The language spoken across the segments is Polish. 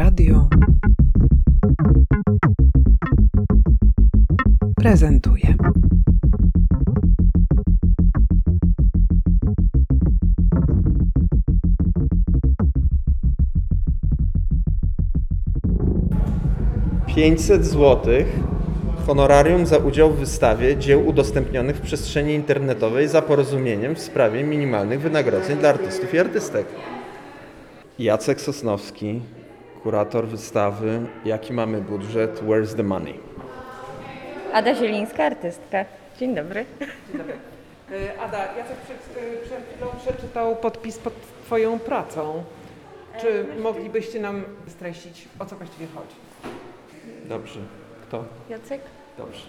Radio prezentuje. Pięćset złotych honorarium za udział w wystawie dzieł udostępnionych w przestrzeni internetowej za porozumieniem w sprawie minimalnych wynagrodzeń dla artystów i artystek. Jacek Sosnowski, kurator wystawy Jaki mamy budżet? Where's the money? Ada Zielińska, artystka. Dzień dobry. E, Ada, Jacek przed, e, przed chwilą przeczytał podpis pod Twoją pracą. Czy moglibyście nam streścić, o co właściwie chodzi? Dobrze. Kto? Jacek? Dobrze.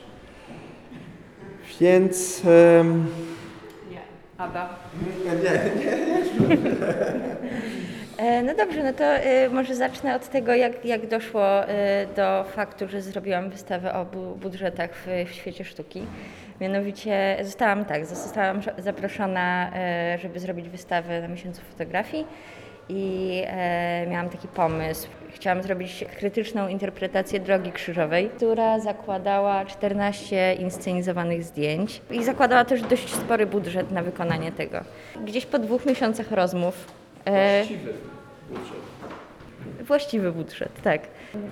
Więc... em, Nie. Ada? E, No dobrze, no to e, może zacznę od tego, jak, jak doszło e, do faktu, że zrobiłam wystawę o bu- budżetach w, w świecie sztuki. Mianowicie zostałam tak, zostałam zaproszona, e, żeby zrobić wystawę na miesiącu fotografii i e, miałam taki pomysł. Chciałam zrobić krytyczną interpretację Drogi Krzyżowej, która zakładała 14 inscenizowanych zdjęć i zakładała też dość spory budżet na wykonanie tego. Gdzieś po dwóch miesiącach rozmów e, Właściwy budżet, tak.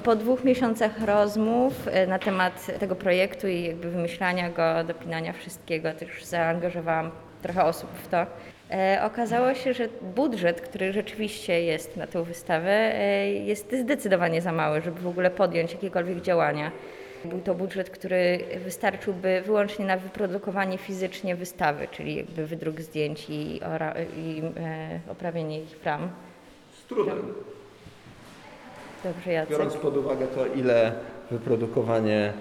Po dwóch miesiącach rozmów e, na temat tego projektu i jakby wymyślania go, dopinania wszystkiego, też zaangażowałam trochę osób w to. E, okazało się, że budżet, który rzeczywiście jest na tę wystawę, jest zdecydowanie za mały, żeby w ogóle podjąć jakiekolwiek działania. Był to budżet, który wystarczyłby wyłącznie na wyprodukowanie fizycznie wystawy, czyli jakby wydruk zdjęć i, ora, i e, oprawienie ich ram. Z trudem. Dobrze, Jacek. Biorąc pod uwagę to, ile wyprodukowanie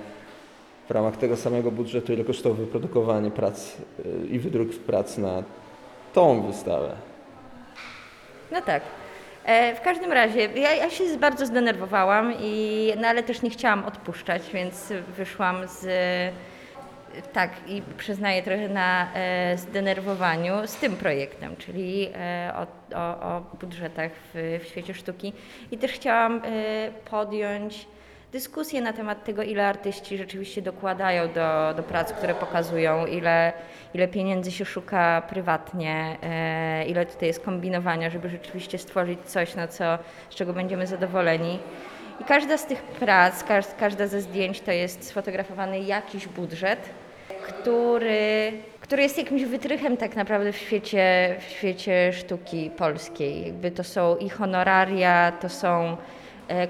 w ramach tego samego budżetu, ile kosztowało wyprodukowanie prac y, i wydruk prac na tą wystawę. No tak. E, w każdym razie, ja, ja się bardzo zdenerwowałam, i, no ale też nie chciałam odpuszczać, więc wyszłam z. Tak, i przyznaję trochę na e, zdenerwowaniu z tym projektem, czyli e, o, o, o budżetach w, w świecie sztuki. I też chciałam podjąć dyskusję na temat tego, ile artyści rzeczywiście dokładają do, do prac, które pokazują, ile, ile pieniędzy się szuka prywatnie, e, ile tutaj jest kombinowania, żeby rzeczywiście stworzyć coś, na co, z czego będziemy zadowoleni. I każda z tych prac, każ, każda ze zdjęć to jest sfotografowany jakiś budżet, który, który jest jakimś wytrychem tak naprawdę w świecie, w świecie sztuki polskiej. Jakby to są i honoraria, to są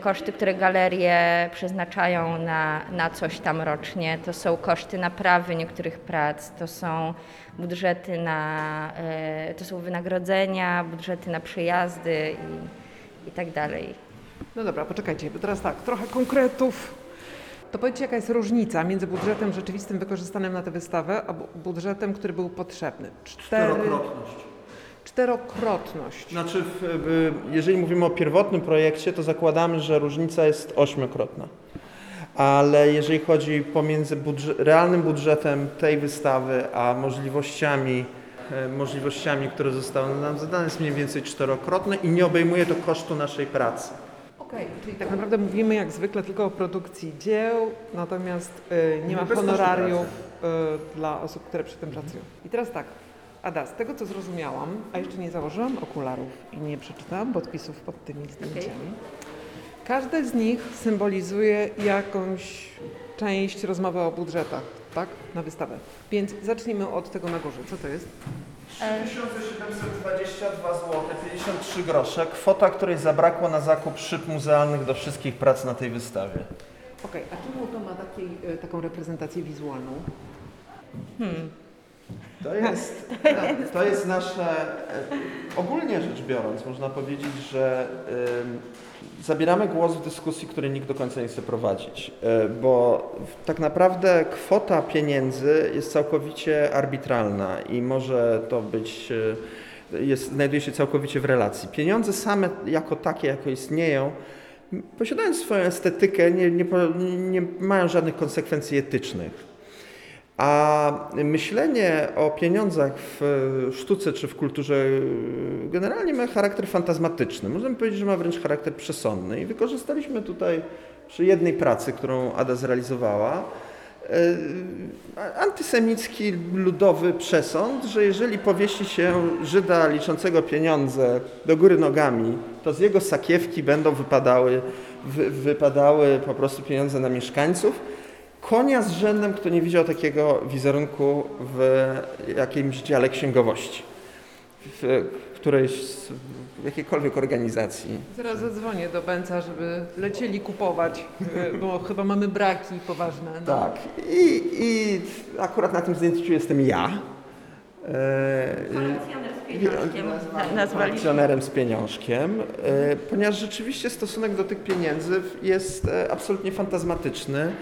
koszty, które galerie przeznaczają na, na coś tam rocznie, to są koszty naprawy niektórych prac, to są budżety na, e, to są wynagrodzenia, budżety na przejazdy i, i tak dalej. No dobra, poczekajcie, bo teraz tak, trochę konkretów. To powiedzcie, jaka jest różnica między budżetem rzeczywistym wykorzystanym na tę wystawę, a bu- budżetem, który był potrzebny? Cztery... Czterokrotność. Znaczy, w, jeżeli mówimy o pierwotnym projekcie, to zakładamy, że różnica jest ośmiokrotna. Ale jeżeli chodzi pomiędzy realnym budżetem tej wystawy, a możliwościami, e, możliwościami, które zostały nam zadane, jest mniej więcej czterokrotne i nie obejmuje to kosztu naszej pracy. Okej, czyli tak naprawdę mówimy jak zwykle tylko o produkcji dzieł, natomiast y, nie ma honorariów y, dla osób, które przy tym pracują. I teraz tak, Ada, z tego co zrozumiałam, a jeszcze nie założyłam okularów i nie przeczytałam podpisów pod tymi zdjęciami, każde z nich symbolizuje jakąś część rozmowy o budżetach, tak? Na wystawę. Więc zacznijmy od tego na górze. Co to jest? 3722 zł 53 grosze, kwota, której zabrakło na zakup szyb muzealnych do wszystkich prac na tej wystawie. Okej, a czemu to ma takiej, y, taką reprezentację wizualną? To jest, to jest nasze, e, ogólnie rzecz biorąc, można powiedzieć, że zabieramy głos w dyskusji, której nikt do końca nie chce prowadzić, e, bo tak naprawdę kwota pieniędzy jest całkowicie arbitralna i może to być, e, jest, znajduje się całkowicie w relacji. Pieniądze same jako takie, jako istnieją, posiadając swoją estetykę, nie, nie, nie mają żadnych konsekwencji etycznych. A myślenie o pieniądzach w sztuce czy w kulturze y, generalnie ma charakter fantazmatyczny. Możemy powiedzieć, że ma wręcz charakter przesądny. I wykorzystaliśmy tutaj przy jednej pracy, którą Ada zrealizowała, y, antysemicki ludowy przesąd, że jeżeli powiesi się Żyda liczącego pieniądze do góry nogami, to z jego sakiewki będą wypadały, wy, wypadały po prostu pieniądze na mieszkańców. Konia z rzędem, kto nie widział takiego wizerunku w jakimś dziale księgowości, w którejś z w jakiejkolwiek organizacji. Zaraz zadzwonię do Bęca, żeby lecieli kupować, y, bo chyba mamy braki poważne. No. Tak. I, I akurat na tym zdjęciu jestem ja. E, Kolekcjoner z pieniążkiem akcjonerem z pieniążkiem, e, ponieważ rzeczywiście stosunek do tych pieniędzy jest e, absolutnie fantazmatyczny, e,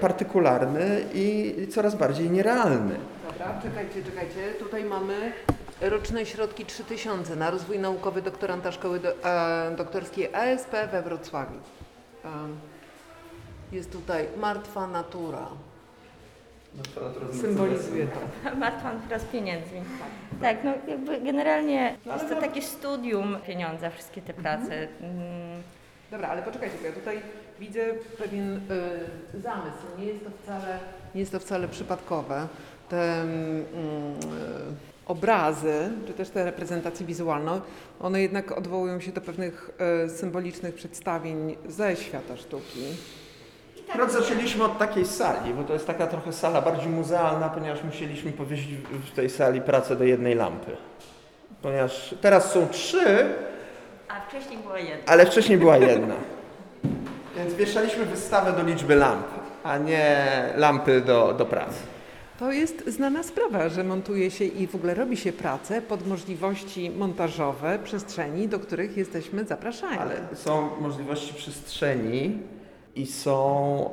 partykularny i coraz bardziej nierealny. Dobra, czekajcie, czekajcie. Tutaj mamy roczne środki 3000 na rozwój naukowy doktoranta szkoły do, e, doktorskiej ASP we Wrocławiu. Em, jest tutaj martwa natura. Symbolizuje to. Martwa teraz pieniędzmi. Tak, no jakby generalnie jest to takie studium pieniądza, wszystkie te prace. Mm, Dobra, ale poczekajcie, bo ja tutaj widzę pewien y, zamysł. Nie jest to wcale, nie jest to wcale przypadkowe. Te mm, y, obrazy, czy też te reprezentacje wizualne, one jednak odwołują się do pewnych y, symbolicznych przedstawień ze świata sztuki. Akurat zaczęliśmy od takiej sali, bo to jest taka trochę sala bardziej muzealna, ponieważ musieliśmy powiesić w- w tej sali pracę do jednej lampy. Ponieważ teraz są trzy, A wcześniej była jedna. ale wcześniej była jedna. Więc wieszaliśmy wystawę do liczby lamp, a nie lampy do, do pracy. To jest znana sprawa, że montuje się i w ogóle robi się pracę pod możliwości montażowe przestrzeni, do których jesteśmy zapraszani. Ale są możliwości przestrzeni i są,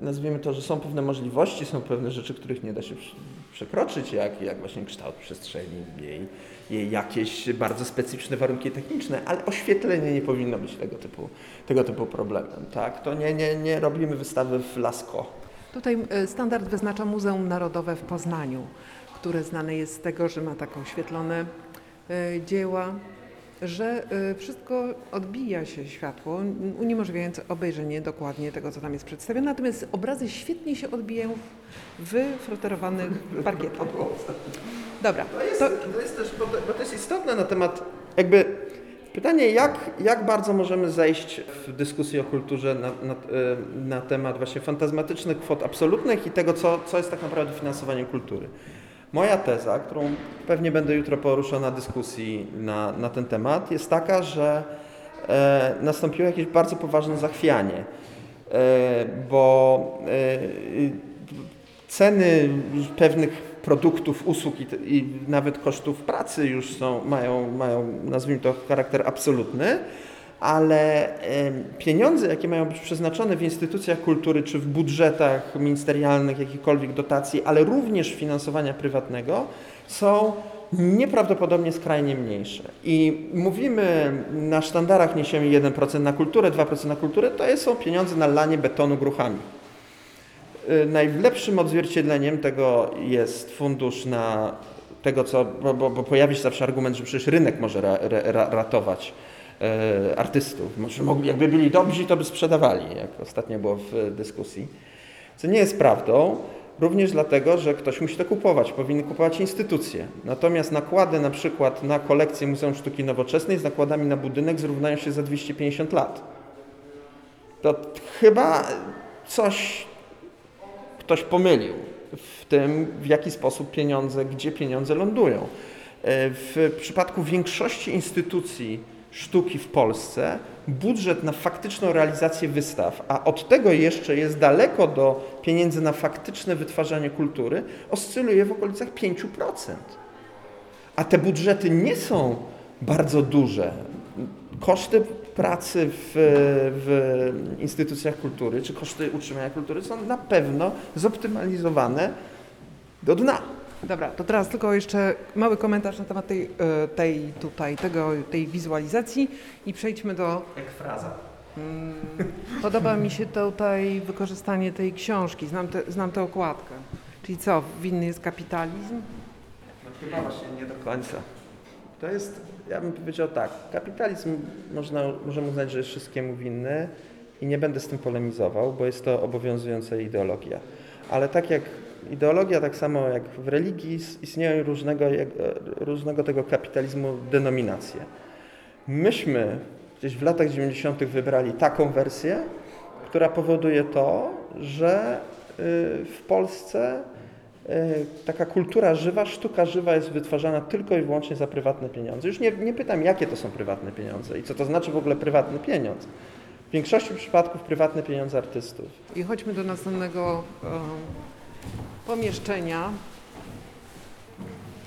nazwijmy to, że są pewne możliwości, są pewne rzeczy, których nie da się przekroczyć, jak, jak właśnie kształt przestrzeni, jej, jej jakieś bardzo specyficzne warunki techniczne, ale oświetlenie nie powinno być tego typu, tego typu problemem. Tak? To nie, nie, nie robimy wystawy w Lasko. Tutaj e, standard wyznacza Muzeum Narodowe w Poznaniu, które znane jest z tego, że ma tak oświetlone e, dzieła, że e, wszystko odbija się światło, uniemożliwiając obejrzenie dokładnie tego, co tam jest przedstawione. Natomiast obrazy świetnie się odbijają w wyfroterowanych parkietach. Dobra, To jest, to, to jest też, bo to, jest istotne na temat, jakby pytanie, jak, jak bardzo możemy zejść w dyskusji o kulturze na, na, e, na temat właśnie fantazmatycznych kwot absolutnych i tego, co, co jest tak naprawdę finansowaniem kultury. Moja teza, którą pewnie będę jutro poruszał na dyskusji na, na ten temat, jest taka, że e, nastąpiło jakieś bardzo poważne zachwianie, e, bo e, ceny pewnych produktów, usług i, i nawet kosztów pracy już są, mają, mają, nazwijmy to, charakter absolutny, ale pieniądze, jakie mają być przeznaczone w instytucjach kultury czy w budżetach ministerialnych, jakichkolwiek dotacji, ale również finansowania prywatnego, są nieprawdopodobnie skrajnie mniejsze. I mówimy, na sztandarach niesiemy 1% na kulturę, 2% na kulturę, to są pieniądze na lanie betonu gruchami. Y, Najlepszym odzwierciedleniem tego jest fundusz na tego, co, bo, bo, bo pojawi się zawsze argument, że przecież rynek może ra, ra, ratować artystów. Może jakby byli dobrzy, to by sprzedawali, jak ostatnio było w e, dyskusji. Co nie jest prawdą, również dlatego, że ktoś musi to kupować, powinny kupować instytucje. Natomiast nakłady na przykład na kolekcję Muzeum Sztuki Nowoczesnej z nakładami na budynek zrównają się za 250 lat. To chyba coś ktoś pomylił w tym, w jaki sposób pieniądze, gdzie pieniądze lądują. E, W przypadku większości instytucji sztuki w Polsce budżet na faktyczną realizację wystaw, a od tego jeszcze jest daleko do pieniędzy na faktyczne wytwarzanie kultury, oscyluje w okolicach 5%. A te budżety nie są bardzo duże. Koszty pracy w, w instytucjach kultury, czy koszty utrzymania kultury są na pewno zoptymalizowane do dna. Dobra, to teraz tylko jeszcze mały komentarz na temat tej, e, tej tutaj, tego, tej wizualizacji i przejdźmy do... Jak fraza. Mm, podoba mi się tutaj wykorzystanie tej książki, znam, te, znam tę okładkę. Czyli co, winny jest kapitalizm? No chyba właśnie nie do końca. To jest, ja bym powiedział tak, kapitalizm można, możemy uznać, że jest wszystkiemu winny i nie będę z tym polemizował, bo jest to obowiązująca ideologia. Ale tak jak ideologia, tak samo jak w religii is- istnieją różnego, jak- różnego tego kapitalizmu denominacje. Myśmy gdzieś w latach 90. wybrali taką wersję, która powoduje to, że y, w Polsce y, taka kultura żywa, sztuka żywa jest wytwarzana tylko i wyłącznie za prywatne pieniądze. Już nie, nie pytam, jakie to są prywatne pieniądze i co to znaczy w ogóle prywatny pieniądz. W większości przypadków prywatne pieniądze artystów. I chodźmy do następnego pomieszczenia.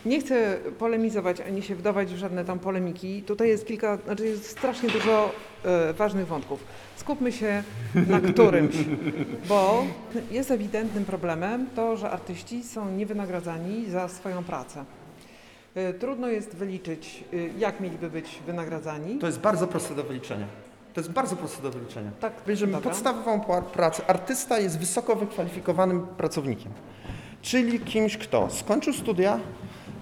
Nie chcę polemizować ani się wdawać w żadne tam polemiki. Tutaj jest kilka, znaczy jest strasznie dużo e, ważnych wątków. Skupmy się na którymś, bo jest ewidentnym problemem to, że artyści są niewynagradzani za swoją pracę. E, Trudno jest wyliczyć, e, jak mieliby być wynagradzani. To jest bardzo proste do wyliczenia. To jest bardzo proste do wyliczenia. Tak, Bierzemy dobra. podstawową pracę. Artysta jest wysoko wykwalifikowanym pracownikiem, czyli kimś, kto skończył studia,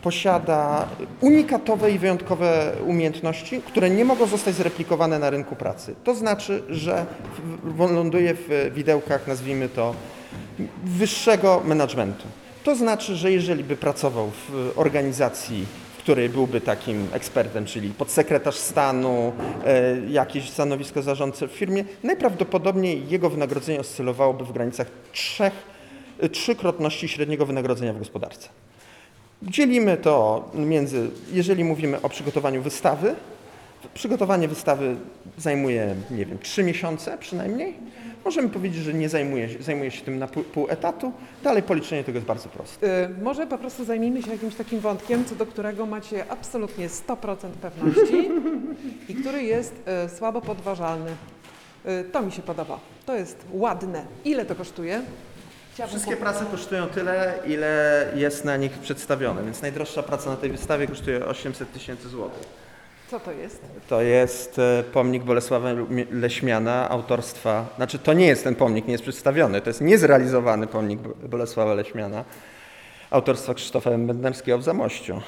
posiada unikatowe i wyjątkowe umiejętności, które nie mogą zostać zreplikowane na rynku pracy. To znaczy, że ląduje w widełkach, nazwijmy to, wyższego managementu. To znaczy, że jeżeli by pracował w organizacji, w której byłby takim ekspertem, czyli podsekretarz stanu, e, jakieś stanowisko zarządcy w firmie, najprawdopodobniej jego wynagrodzenie oscylowałoby w granicach trzech, e, trzykrotności średniego wynagrodzenia w gospodarce. Dzielimy to między, jeżeli mówimy o przygotowaniu wystawy, przygotowanie wystawy zajmuje, nie wiem, trzy miesiące przynajmniej. Możemy powiedzieć, że nie zajmuje, się- zajmuje się tym na pół, pół etatu. Dalej policzenie tego jest bardzo proste. Y, Może po prostu zajmijmy się jakimś takim wątkiem, co do którego macie absolutnie 100% pewności i który jest y, słabo podważalny. Y, To mi się podoba. To jest ładne. Ile to kosztuje? Chciałabym Wszystkie prace kosztują tyle, ile jest na nich przedstawione, więc najdroższa praca na tej wystawie kosztuje 800 tysięcy złotych. Co to jest? To jest e, pomnik Bolesława Leśmiana autorstwa, znaczy to nie jest ten pomnik, nie jest przedstawiony, to jest niezrealizowany pomnik Bo- Bolesława Leśmiana autorstwa Krzysztofa M. Bednarskiego w Zamościu.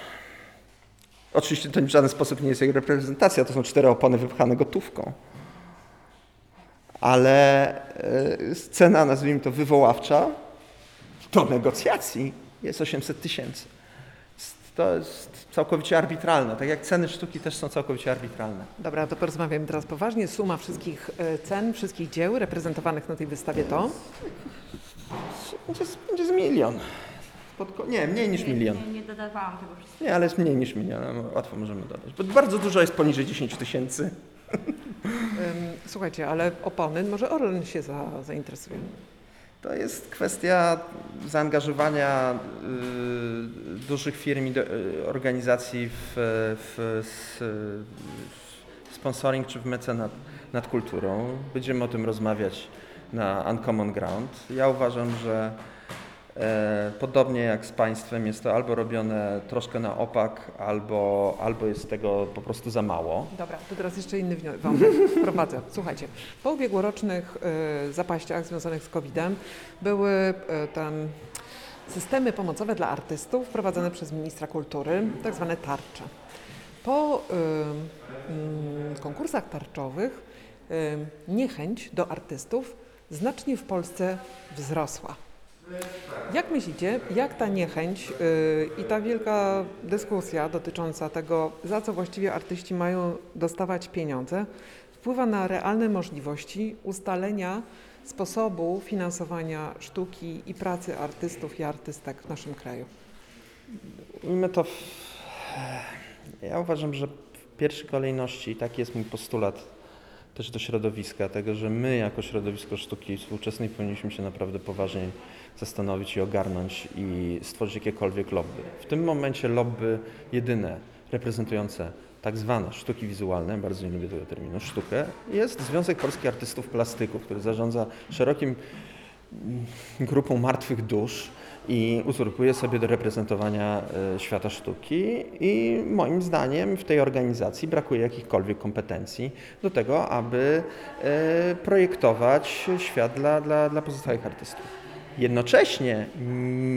Oczywiście to w żaden sposób nie jest jego reprezentacja, to są cztery opony wypchane gotówką. Ale e, scena, nazwijmy to wywoławcza, do negocjacji jest 800 tysięcy. To jest całkowicie arbitralne, tak jak ceny sztuki też są całkowicie arbitralne. Dobra, to porozmawiamy teraz poważnie. Suma wszystkich y, cen, wszystkich dzieł reprezentowanych na tej wystawie to? Będzie, z- będzie z milion. Pod, nie, mniej niż milion. Nie, nie dodawałam tego wszystkiego. Nie, ale jest mniej niż milion, no, łatwo możemy dodać. Bo bardzo dużo jest poniżej 10 tysięcy. Słuchajcie, ale opony, może Orlen się za, zainteresuje. To jest kwestia zaangażowania y, dużych firm i y, organizacji w, w, w sponsoring czy w mecenat nad kulturą. Będziemy o tym rozmawiać na Uncommon Ground. Ja uważam, że podobnie jak z państwem jest to albo robione troszkę na opak, albo, albo jest tego po prostu za mało. Dobra, to teraz jeszcze inny wniosek wątek wprowadzę. Słuchajcie, po ubiegłorocznych y, zapaściach związanych z COVID-em były y, tam systemy pomocowe dla artystów wprowadzone przez ministra kultury, tak zwane tarcze. Po mm, konkursach tarczowych niechęć do artystów znacznie w Polsce wzrosła. Jak myślicie, jak ta niechęć yy, i ta wielka dyskusja dotycząca tego, za co właściwie artyści mają dostawać pieniądze, wpływa na realne możliwości ustalenia sposobu finansowania sztuki i pracy artystów i artystek w naszym kraju? Ujmę to. W... Ja uważam, że w pierwszej kolejności, taki jest mój postulat też do środowiska, tego, że my jako środowisko sztuki współczesnej powinniśmy się naprawdę poważnie zastanowić i ogarnąć i stworzyć jakiekolwiek lobby. W tym momencie lobby jedyne reprezentujące tak zwane sztuki wizualne, bardzo nie lubię tego terminu, sztukę, jest Związek Polskich Artystów Plastyków, który zarządza szerokim mm, grupą martwych dusz i uzurpuje sobie do reprezentowania e, świata sztuki i moim zdaniem w tej organizacji brakuje jakichkolwiek kompetencji do tego, aby e, projektować świat dla, dla, dla pozostałych artystów. Jednocześnie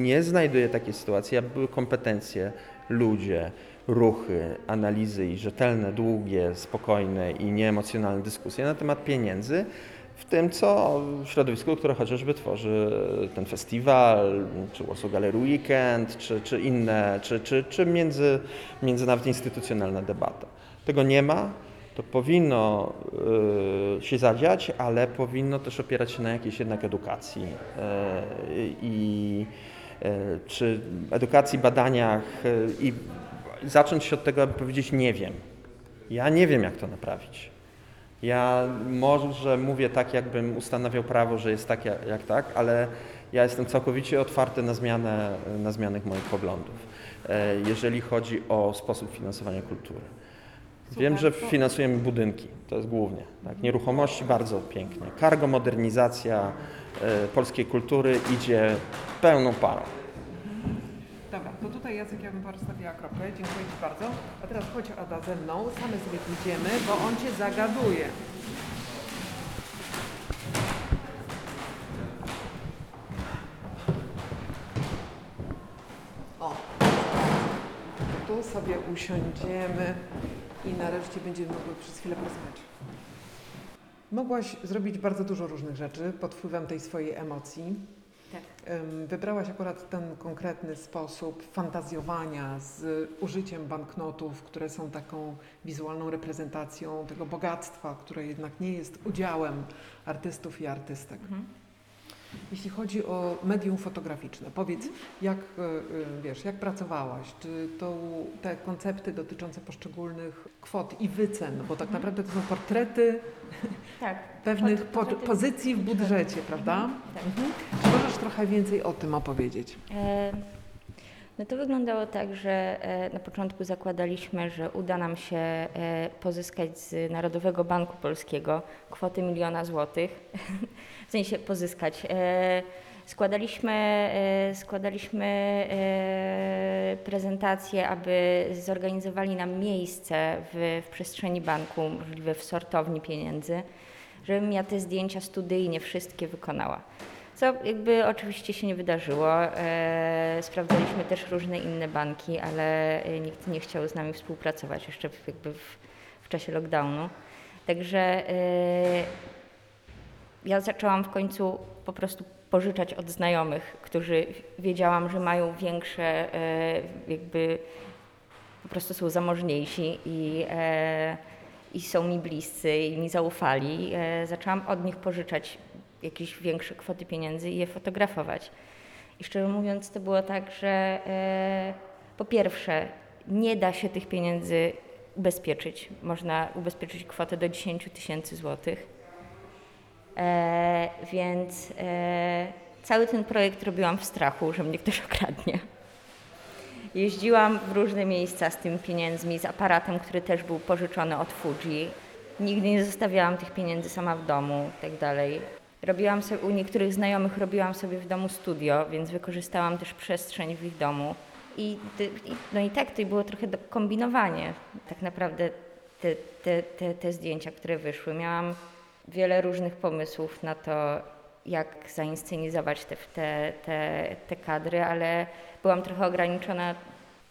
nie znajduję takiej sytuacji, aby były kompetencje, ludzie, ruchy, analizy i rzetelne, długie, spokojne i nieemocjonalne dyskusje na temat pieniędzy w tym, co w środowisku, które chociażby tworzy ten festiwal, czy Warsaw Gallery Weekend, czy, czy inne, czy, czy, czy między, między nawet instytucjonalna debata. Tego nie ma. To powinno y, się zadziać, ale powinno też opierać się na jakiejś jednak edukacji y, i y, czy edukacji, badaniach y, i zacząć się od tego, aby powiedzieć nie wiem. Ja nie wiem, jak to naprawić. Ja może mówię tak, jakbym ustanawiał prawo, że jest tak, jak, jak tak, ale ja jestem całkowicie otwarty na zmianę, na zmianę moich poglądów, e, jeżeli chodzi o sposób finansowania kultury. Wiem, że finansujemy budynki, to jest głównie. Tak? Nieruchomości bardzo pięknie. Cargo, modernizacja e, polskiej kultury idzie pełną parą. Tutaj Jacek, ja bym postawiła kropkę. Dziękuję Ci bardzo. A teraz chodź Ada ze mną, same sobie pójdziemy, bo on Cię zagaduje. O, tu sobie usiądziemy i nareszcie będziemy mogły przez chwilę porozmawiać. Mogłaś zrobić bardzo dużo różnych rzeczy pod wpływem tej swojej emocji. Tak. Wybrałaś akurat ten konkretny sposób fantazjowania z użyciem banknotów, które są taką wizualną reprezentacją tego bogactwa, które jednak nie jest udziałem artystów i artystek. Mhm. Jeśli chodzi o medium fotograficzne, powiedz, jak, y, y, wiesz, jak pracowałaś? Czy to te koncepty dotyczące poszczególnych kwot i wycen, bo tak Mhm. naprawdę to są portrety Tak. pewnych po, pozycji w budżecie, prawda? Tak. Mhm. Czy możesz trochę więcej o tym opowiedzieć? E, No to wyglądało tak, że e, na początku zakładaliśmy, że uda nam się e, pozyskać z Narodowego Banku Polskiego kwotę miliona złotych. W sensie pozyskać. E, Składaliśmy, składaliśmy prezentację, aby zorganizowali nam miejsce w, w przestrzeni banku, możliwe w sortowni pieniędzy, żebym ja te zdjęcia studyjnie wszystkie wykonała. Co jakby oczywiście się nie wydarzyło. E, sprawdzaliśmy też różne inne banki, ale e, nikt nie chciał z nami współpracować jeszcze w, jakby w, w czasie lockdownu. Także e, ja zaczęłam w końcu po prostu pożyczać od znajomych, którzy wiedziałam, że mają większe, jakby po prostu są zamożniejsi i, i są mi bliscy i mi zaufali. Zaczęłam od nich pożyczać jakieś większe kwoty pieniędzy i je fotografować. I szczerze mówiąc, to było tak, że e, po pierwsze, nie da się tych pieniędzy ubezpieczyć. Można ubezpieczyć kwotę do 10 tysięcy złotych. E, więc e, cały ten projekt robiłam w strachu, że mnie ktoś okradnie. Jeździłam w różne miejsca z tymi pieniędzmi, z aparatem, który też był pożyczony od Fuji. Nigdy nie zostawiałam tych pieniędzy sama w domu i tak. Robiłam sobie, u niektórych znajomych robiłam sobie w domu studio, więc wykorzystałam też przestrzeń w ich domu. I, no i tak to było trochę kombinowanie. Tak naprawdę te, te, te, te zdjęcia, które wyszły. Miałam wiele różnych pomysłów na to, jak zainscenizować te, te, te, te kadry, ale byłam trochę ograniczona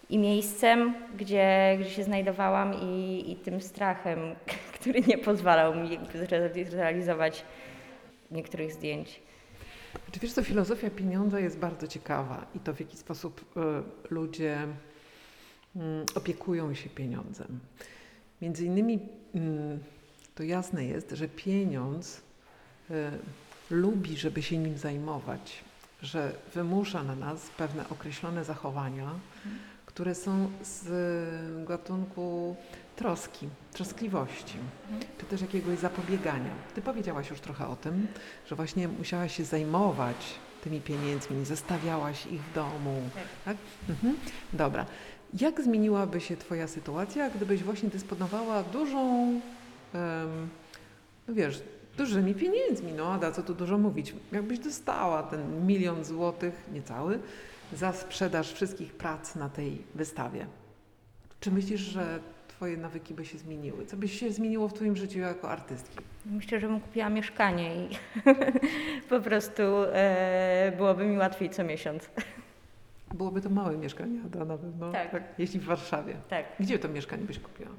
i miejscem, gdzie, gdzie się znajdowałam, i, i tym strachem, który nie pozwalał mi zrealizować niektórych zdjęć. Czy wiesz, co filozofia pieniądza jest bardzo ciekawa i to w jaki sposób y, ludzie mm, opiekują się pieniądzem. Między innymi mm, to jasne jest, że pieniądz y, lubi, żeby się nim zajmować, że wymusza na nas pewne określone zachowania, które są z gatunku troski, troskliwości, czy też jakiegoś zapobiegania. Ty powiedziałaś już trochę o tym, że właśnie musiałaś się zajmować tymi pieniędzmi, nie zostawiałaś ich w domu. Tak? Mhm. Dobra. Jak zmieniłaby się Twoja sytuacja, gdybyś właśnie dysponowała dużą, em, no wiesz, dużymi pieniędzmi, no Ada, co tu dużo mówić, jakbyś dostała ten milion złotych, niecały, za sprzedaż wszystkich prac na tej wystawie. Czy myślisz, że Twoje nawyki by się zmieniły? Co by się zmieniło w Twoim życiu jako artystki? Myślę, że bym kupiła mieszkanie i po prostu e, byłoby mi łatwiej co miesiąc. Byłoby to małe mieszkanie, Ada, na pewno. Tak. Jeśli w Warszawie. Tak. Gdzie to mieszkanie byś kupiła?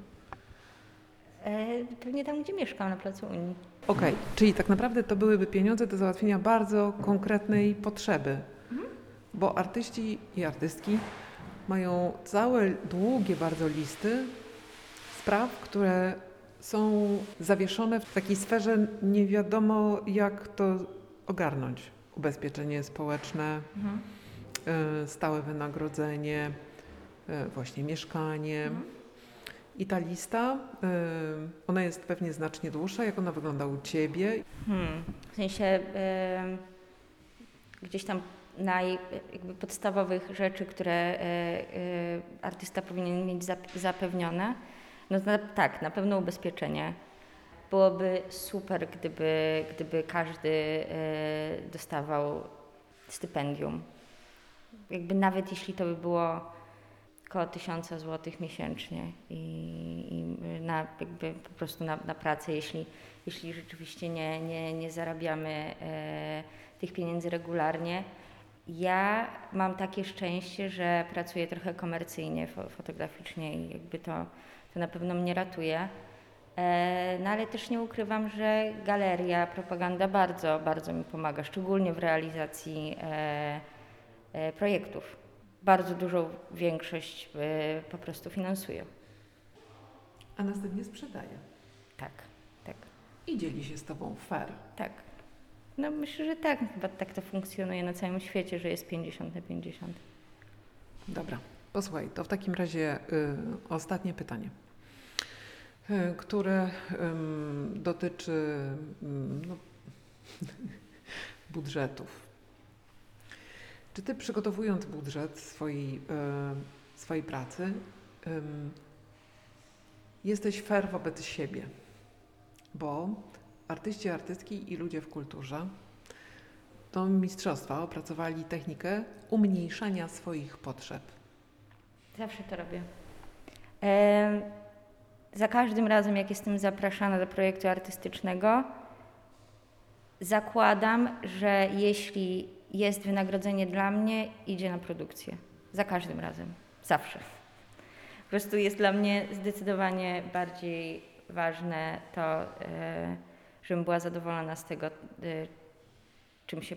E, pewnie tam, gdzie mieszkam, na placu Unii. Okej, czyli tak naprawdę to byłyby pieniądze do załatwienia bardzo konkretnej potrzeby. Bo artyści i artystki mają całe długie bardzo listy spraw, które są zawieszone w takiej sferze nie wiadomo jak to ogarnąć. Ubezpieczenie społeczne, Mhm. y, stałe wynagrodzenie, y, właśnie mieszkanie. Mhm. I ta lista, y, ona jest pewnie znacznie dłuższa. Jak ona wygląda u Ciebie? Hmm. W sensie e, gdzieś tam naj, podstawowych rzeczy, które e, e, artysta powinien mieć zap- zapewnione. No tak, na pewno ubezpieczenie. Byłoby super, gdyby, gdyby każdy e, dostawał stypendium. Jakby nawet jeśli to by było około tysiąca złotych miesięcznie i, i na, jakby po prostu na, na pracę, jeśli, jeśli rzeczywiście nie, nie, nie zarabiamy tych pieniędzy regularnie. Ja mam takie szczęście, że pracuję trochę komercyjnie, fo, fotograficznie i jakby to, to na pewno mnie ratuje. E, no ale też nie ukrywam, że galeria, propaganda bardzo, bardzo mi pomaga, szczególnie w realizacji e, e, projektów. Bardzo dużą większość e, po prostu finansuję. A następnie sprzedaje. Tak, tak, I dzieli się z Tobą fair. tak. No myślę, że tak. Chyba tak to funkcjonuje na całym świecie, że jest 50 na 50. Dobra, posłuchaj, to w takim razie y, ostatnie pytanie, y, które ym, dotyczy no, budżetów. Czy Ty przygotowując budżet swojej, y, swojej pracy, jesteś fair wobec siebie? Bo artyści, artystki i ludzie w kulturze to mistrzostwa opracowali technikę umniejszania swoich potrzeb. Zawsze to robię. Za każdym razem, jak jestem zapraszana do projektu artystycznego, zakładam, że jeśli jest wynagrodzenie dla mnie, idzie na produkcję. Za każdym razem. Zawsze. Po prostu jest dla mnie zdecydowanie bardziej ważne to, e, żebym była zadowolona z tego, e, czym się,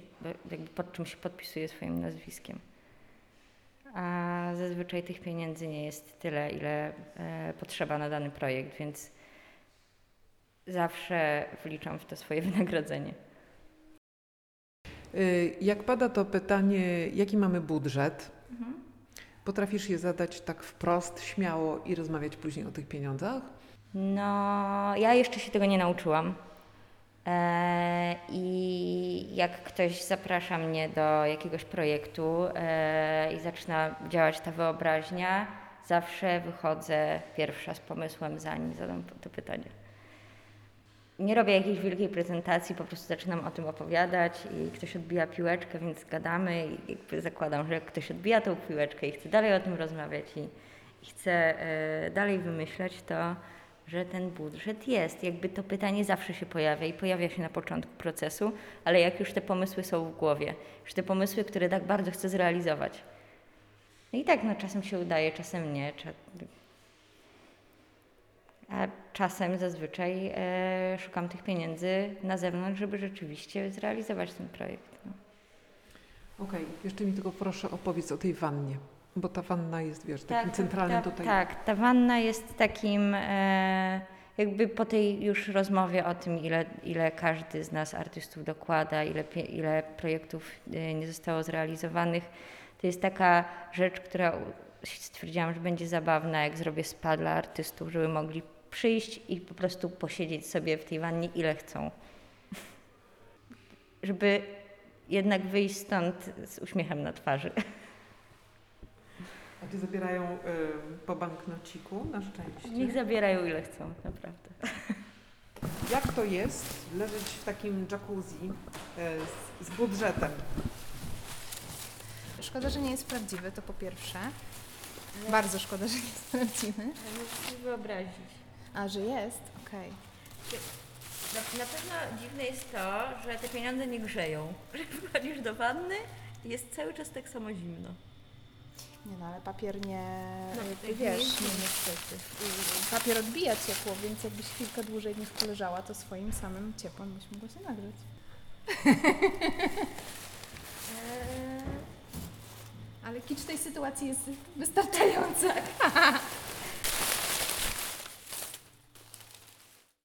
jakby pod czym się podpisuję swoim nazwiskiem a zazwyczaj tych pieniędzy nie jest tyle, ile e, potrzeba na dany projekt, więc zawsze wliczam w to swoje wynagrodzenie. Y, Jak pada to pytanie, jaki mamy budżet, potrafisz je zadać tak wprost, śmiało i rozmawiać później o tych pieniądzach? No, ja jeszcze się tego nie nauczyłam. E, I jak ktoś zaprasza mnie do jakiegoś projektu e, i zaczyna działać ta wyobraźnia, zawsze wychodzę pierwsza z pomysłem, zanim zadam to pytanie. Nie robię jakiejś wielkiej prezentacji, po prostu zaczynam o tym opowiadać i ktoś odbija piłeczkę, więc gadamy i zakładam, że ktoś odbija tą piłeczkę i chce dalej o tym rozmawiać i, i chce e, dalej wymyślać, to że ten budżet jest. Jakby to pytanie zawsze się pojawia i pojawia się na początku procesu, ale jak już te pomysły są w głowie, już te pomysły, które tak bardzo chcę zrealizować. No i tak, no czasem się udaje, czasem nie. A czasem zazwyczaj e, szukam tych pieniędzy na zewnątrz, żeby rzeczywiście zrealizować ten projekt. No. Okej, jeszcze mi tylko proszę opowiedz o tej wannie, bo ta wanna jest, wiesz, takim centralnym ta, tutaj. Tak, ta wanna jest takim, e, jakby po tej już rozmowie o tym, ile, ile każdy z nas artystów dokłada, ile, ile projektów e, nie zostało zrealizowanych, to jest taka rzecz, która stwierdziłam, że będzie zabawna, jak zrobię spa dla artystów, żeby mogli przyjść i po prostu posiedzieć sobie w tej wannie ile chcą. żeby jednak wyjść stąd z uśmiechem na twarzy. A zabierają y, po banknociku, na szczęście. Niech zabierają ile chcą, naprawdę. Jak to jest leżeć w takim jacuzzi y, z, z budżetem? Szkoda, że nie jest prawdziwy, to po pierwsze. Bardzo szkoda, że nie sprawdzimy. Możesz sobie wyobrazić. A, że jest? Okej. Na, na pewno dziwne jest to, że te pieniądze nie grzeją. Że wchodzisz do wanny i jest cały czas tak samo zimno. Nie no, ale papier nie... No, jakby wiesz, nie, nie, niestety. papier odbija ciepło, więc jakbyś chwilkę dłużej nich poleżała, to swoim samym ciepłem byś mogła się nagrzeć. Eee, Ale kicz tej sytuacji jest wystarczający.